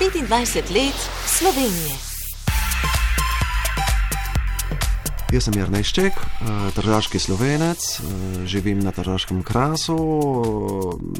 25 let Slovenije. Jaz sem Jrnešček, tržaški slovenec, živim na tržaškem krasu,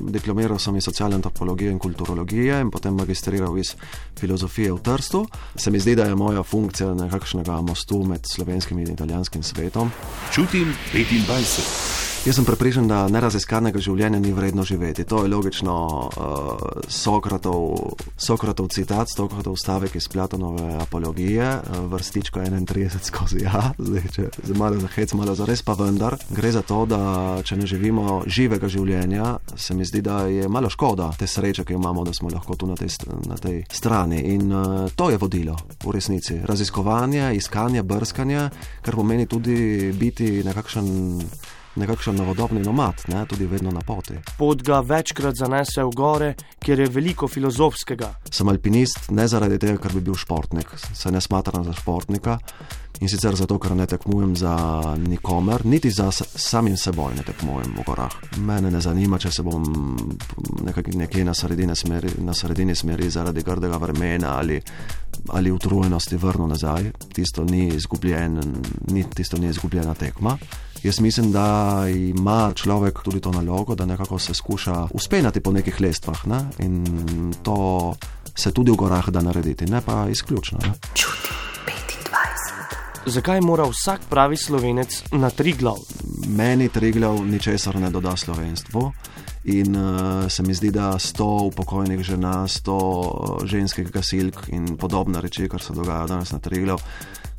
diplomiral sem iz socialne antropologije in kulturologije in potem magistriral iz filozofije v Trstu. Se mi zdi, da je moja funkcija nekakšnega mostu med slovenskim in italijanskim svetom. Čutim 25. Jaz sem prepričan, da neraziskanega življenja ni vredno živeti. To je logično uh, Sokratov, Sokratov citat, Sokratov stavek iz Platonove apologije, uh, vrstička 31 skozi ja, zdaj če za malo za hec, malo za res, pa vendar. Gre za to, da če ne živimo živega življenja, se mi zdi, da je malo škoda te sreče, ki jo imamo, da smo lahko tu na tej, na tej strani. In uh, to je vodilo v resnici. Raziskovanje, iskanje, brskanje, kar pomeni tudi biti nekakšen nekakšen novodobni nomad, ne, tudi vedno na poti. Pot ga večkrat zanese v gore, kjer je veliko filozofskega. Sem alpinist ne zaradi tega, ker bi bil športnik, se ne smatram za športnika. In sicer zato, ker ne tekmujem za nikomer, niti za samim seboj ne tekmujem v gorah. Mene ne zanima, če se bom nekje na sredini smeri, na sredini smeri zaradi grdega vremena ali, ali utrujenosti vrnil nazaj. Tisto ni, izgubljen, ni, tisto ni izgubljena tekma. Jaz mislim, da ima človek tudi to nalogo, da nekako se skuša uspenjati po nekih lestvah ne? in to se tudi v gorah da narediti, ne pa izključno. Ne? Zakaj mora vsak pravi slovenec na tri glav? Meni tri glav ničesar ne doda slovenstvu. In uh, se mi zdi, da sto upokojenih žena, sto ženskih gasilk in podobne reči, kar se dogaja danes na Triglav,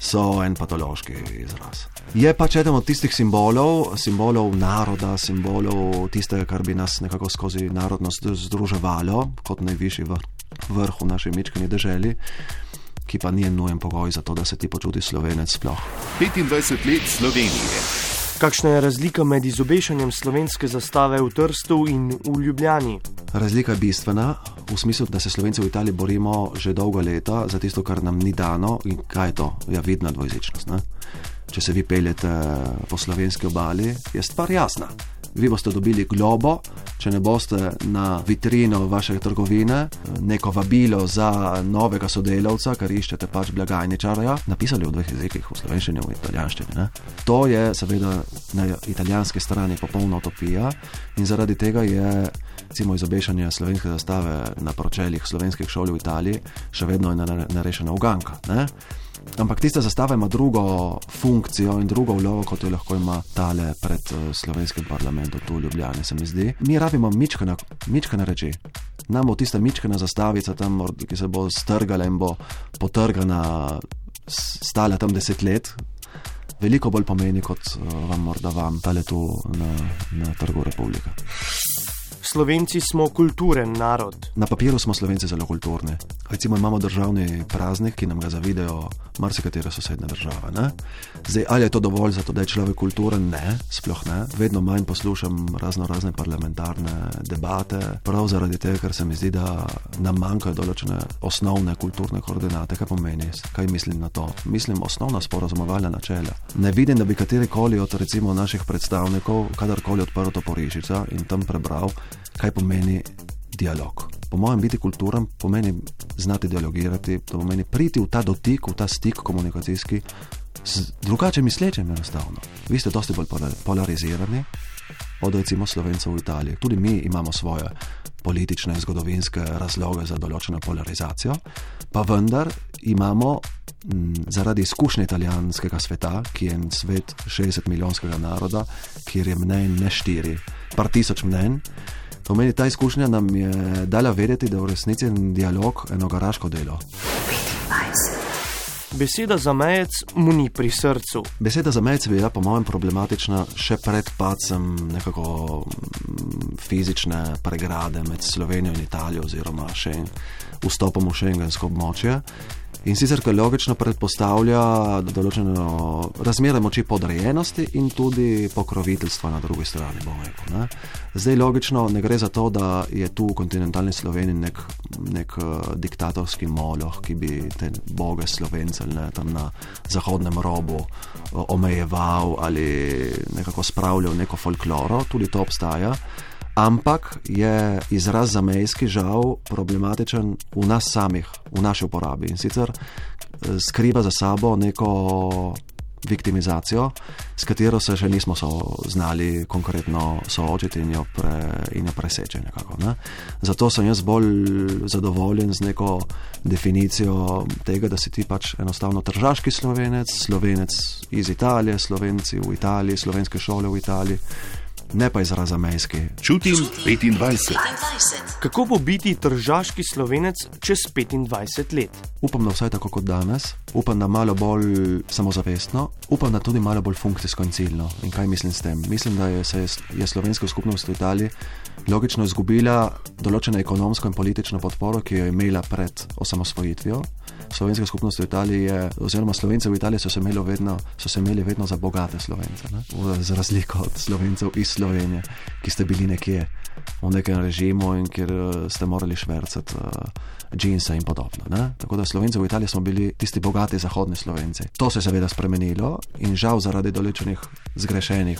so en patološki izraz. Je pač eden od tistih simbolov, simbolov naroda, simbolov tistega, kar bi nas nekako skozi narodnost združevalo kot najvišji vrh, vrh v naši mičkani državi. Ki pa ni nujen pogoj za to, da se ti počutiš slovenec sploh. 25 let Slovenije. Kakšna je razlika med izobešanjem slovenske zastave v Trstu in v Ljubljani? Razlika je bistvena v smislu, da se Slovenci v Italiji borimo že dolgo leta za tisto, kar nam ni dano in kaj je to, ja, vidna dvojezičnost. Ne? Če se vi peljete po slovenski obali, je stvar jasna. Vi boste dobili globo, če ne boste na vitrino vaše trgovine, neko vabilo za novega sodelavca, kar iščete pač blagajničarja, napisali v dveh jezikih, v slovenščini in italijanščini. Ne? To je seveda na italijanski strani popolna utopija in zaradi tega je recimo izobešanje slovenske zastave na pročeljih slovenskih šol v Italiji še vedno nerešena uganka. Ne? Ampak tista zastava ima drugo funkcijo in drugo vlogo, kot jo lahko ima tale pred uh, slovenskim parlamentom, tu v Ljubljani, se mi zdi. Mi rabimo mičkane reči. Nam bo tista mičkana zastavica tam, ki se bo strgala in bo potrgana, stala tam deset let, veliko bolj pomeni, kot uh, vam morda vam tale tu na, na trgu Republike. Slovenci smo kulturen narod. Na papiru smo Slovenci zelo kulturni. Recimo imamo državni praznik, ki nam ga zavidajo marsikatere sosednje države. Zdaj, ali je to dovolj za to, da je človek kulturen? Ne, sploh ne. Vedno manj poslušam razno razne parlamentarne debate, prav zaradi tega, ker se mi zdi, da nam manjkajo določene osnovne kulturne koordinate. Kaj pomeni? Kaj mislim na to? Mislim osnovna sporozumovalna načela. Ne vidim, da bi katerikoli od recimo naših predstavnikov kadarkoli odprl to porišico in tam prebral, kaj pomeni dialog. Po mojem, biti kulturen pomeni znati dialogirati, to pomeni priti v ta dotik, v ta stik komunikacijski z drugače mislečem, enostavno. Vi ste dosti bolj polarizirani od recimo slovencev v Italiji. Tudi mi imamo svoje politične in zgodovinske razloge za določeno polarizacijo, pa vendar imamo m, zaradi izkušnje italijanskega sveta, ki je en svet 60 milijonskega naroda, kjer je mnen ne štiri, par tisoč mnen. Pomeni, ta izkušnja nam je dala vedeti, da je v resnici dialog eno garaško delo. 25. Beseda za mejec mu ni pri srcu. Beseda za mejec je bila, po mojem, problematična še pred pacem nekako mm, fizične pregrade med Slovenijo in Italijo, oziroma še vstopom v šengensko območje. In sicer, ker logično predpostavlja določeno razmerje moči podrejenosti in tudi pokroviteljstva na drugi strani. Rekel, Zdaj, logično ne gre za to, da je tu v kontinentalni Sloveniji nek, nek uh, diktatorski moloh, ki bi te boge slovence ne, tam na zahodnem robu uh, omejeval ali nekako spravljal neko folkloro, tudi to obstaja. Ampak je izraz zamejski žal problematičen v nas samih, v naši uporabi in sicer eh, skriva za sabo neko viktimizacijo, s katero se še nismo so znali konkretno soočiti in jo, pre, in jo preseči. Nekako, ne? Zato sem jaz bolj zadovoljen z neko definicijo tega, da si ti pač enostavno tržaški slovenec, slovenec iz Italije, slovenci v Italiji, slovenske šole v Italiji ne pa izraza mejski. Čutim 25. Kako bo biti tržaški slovenec čez 25 let? Upam, da vsaj tako kot danes, upam, da malo bolj samozavestno, upam, da tudi malo bolj funkcijsko in ciljno. In kaj mislim s tem? Mislim, da je, se je slovenska skupnost v Italiji logično izgubila določeno ekonomsko in politično podporo, ki jo je imela pred osamosvojitvijo slovenska skupnost v Italiji, je, oziroma slovenci v Italiji so se imeli vedno, so se imeli vedno za bogate slovence, za razliko od slovencev iz Slovenije, ki ste bili nekje v nekem režimu in kjer eh, ste morali švrcati uh, džinse in podobno. Ne? Tako da slovenci v Italiji smo bili tisti bogati zahodni slovenci. To se je seveda spremenilo in žal zaradi določenih zgrešenih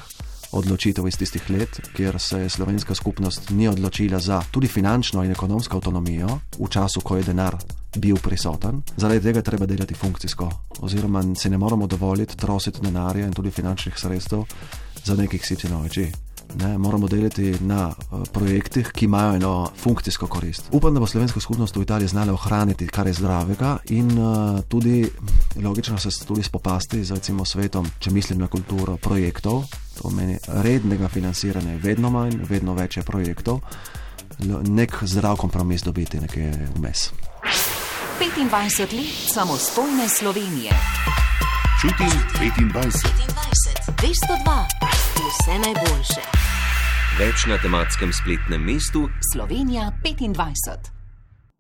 odločitev iz tistih let, kjer se je slovenska skupnost ni odločila za tudi finančno in ekonomsko avtonomijo v času, ko je denar bil prisoten. Zaradi tega treba delati funkcijsko, oziroma se ne moramo dovoliti trositi denarja in tudi finančnih sredstev za nekih sipsinoviči. Ne, moramo delati na uh, projektih, ki imajo eno funkcijsko korist. Upam, da bo slovenska skupnost v Italiji znala ohraniti kar je zdravega in uh, tudi logično se tudi spopasti z recimo, svetom, če mislim na kulturo projektov. To pomeni rednega financiranja, vedno manj, vedno več projektov, nek zdrav kompromis dobiti nekje vmes. 25 let samostojne Slovenije. Čutim 25. 25, 202, vse najboljše. Več na tematskem spletnem mestu Slovenija 25.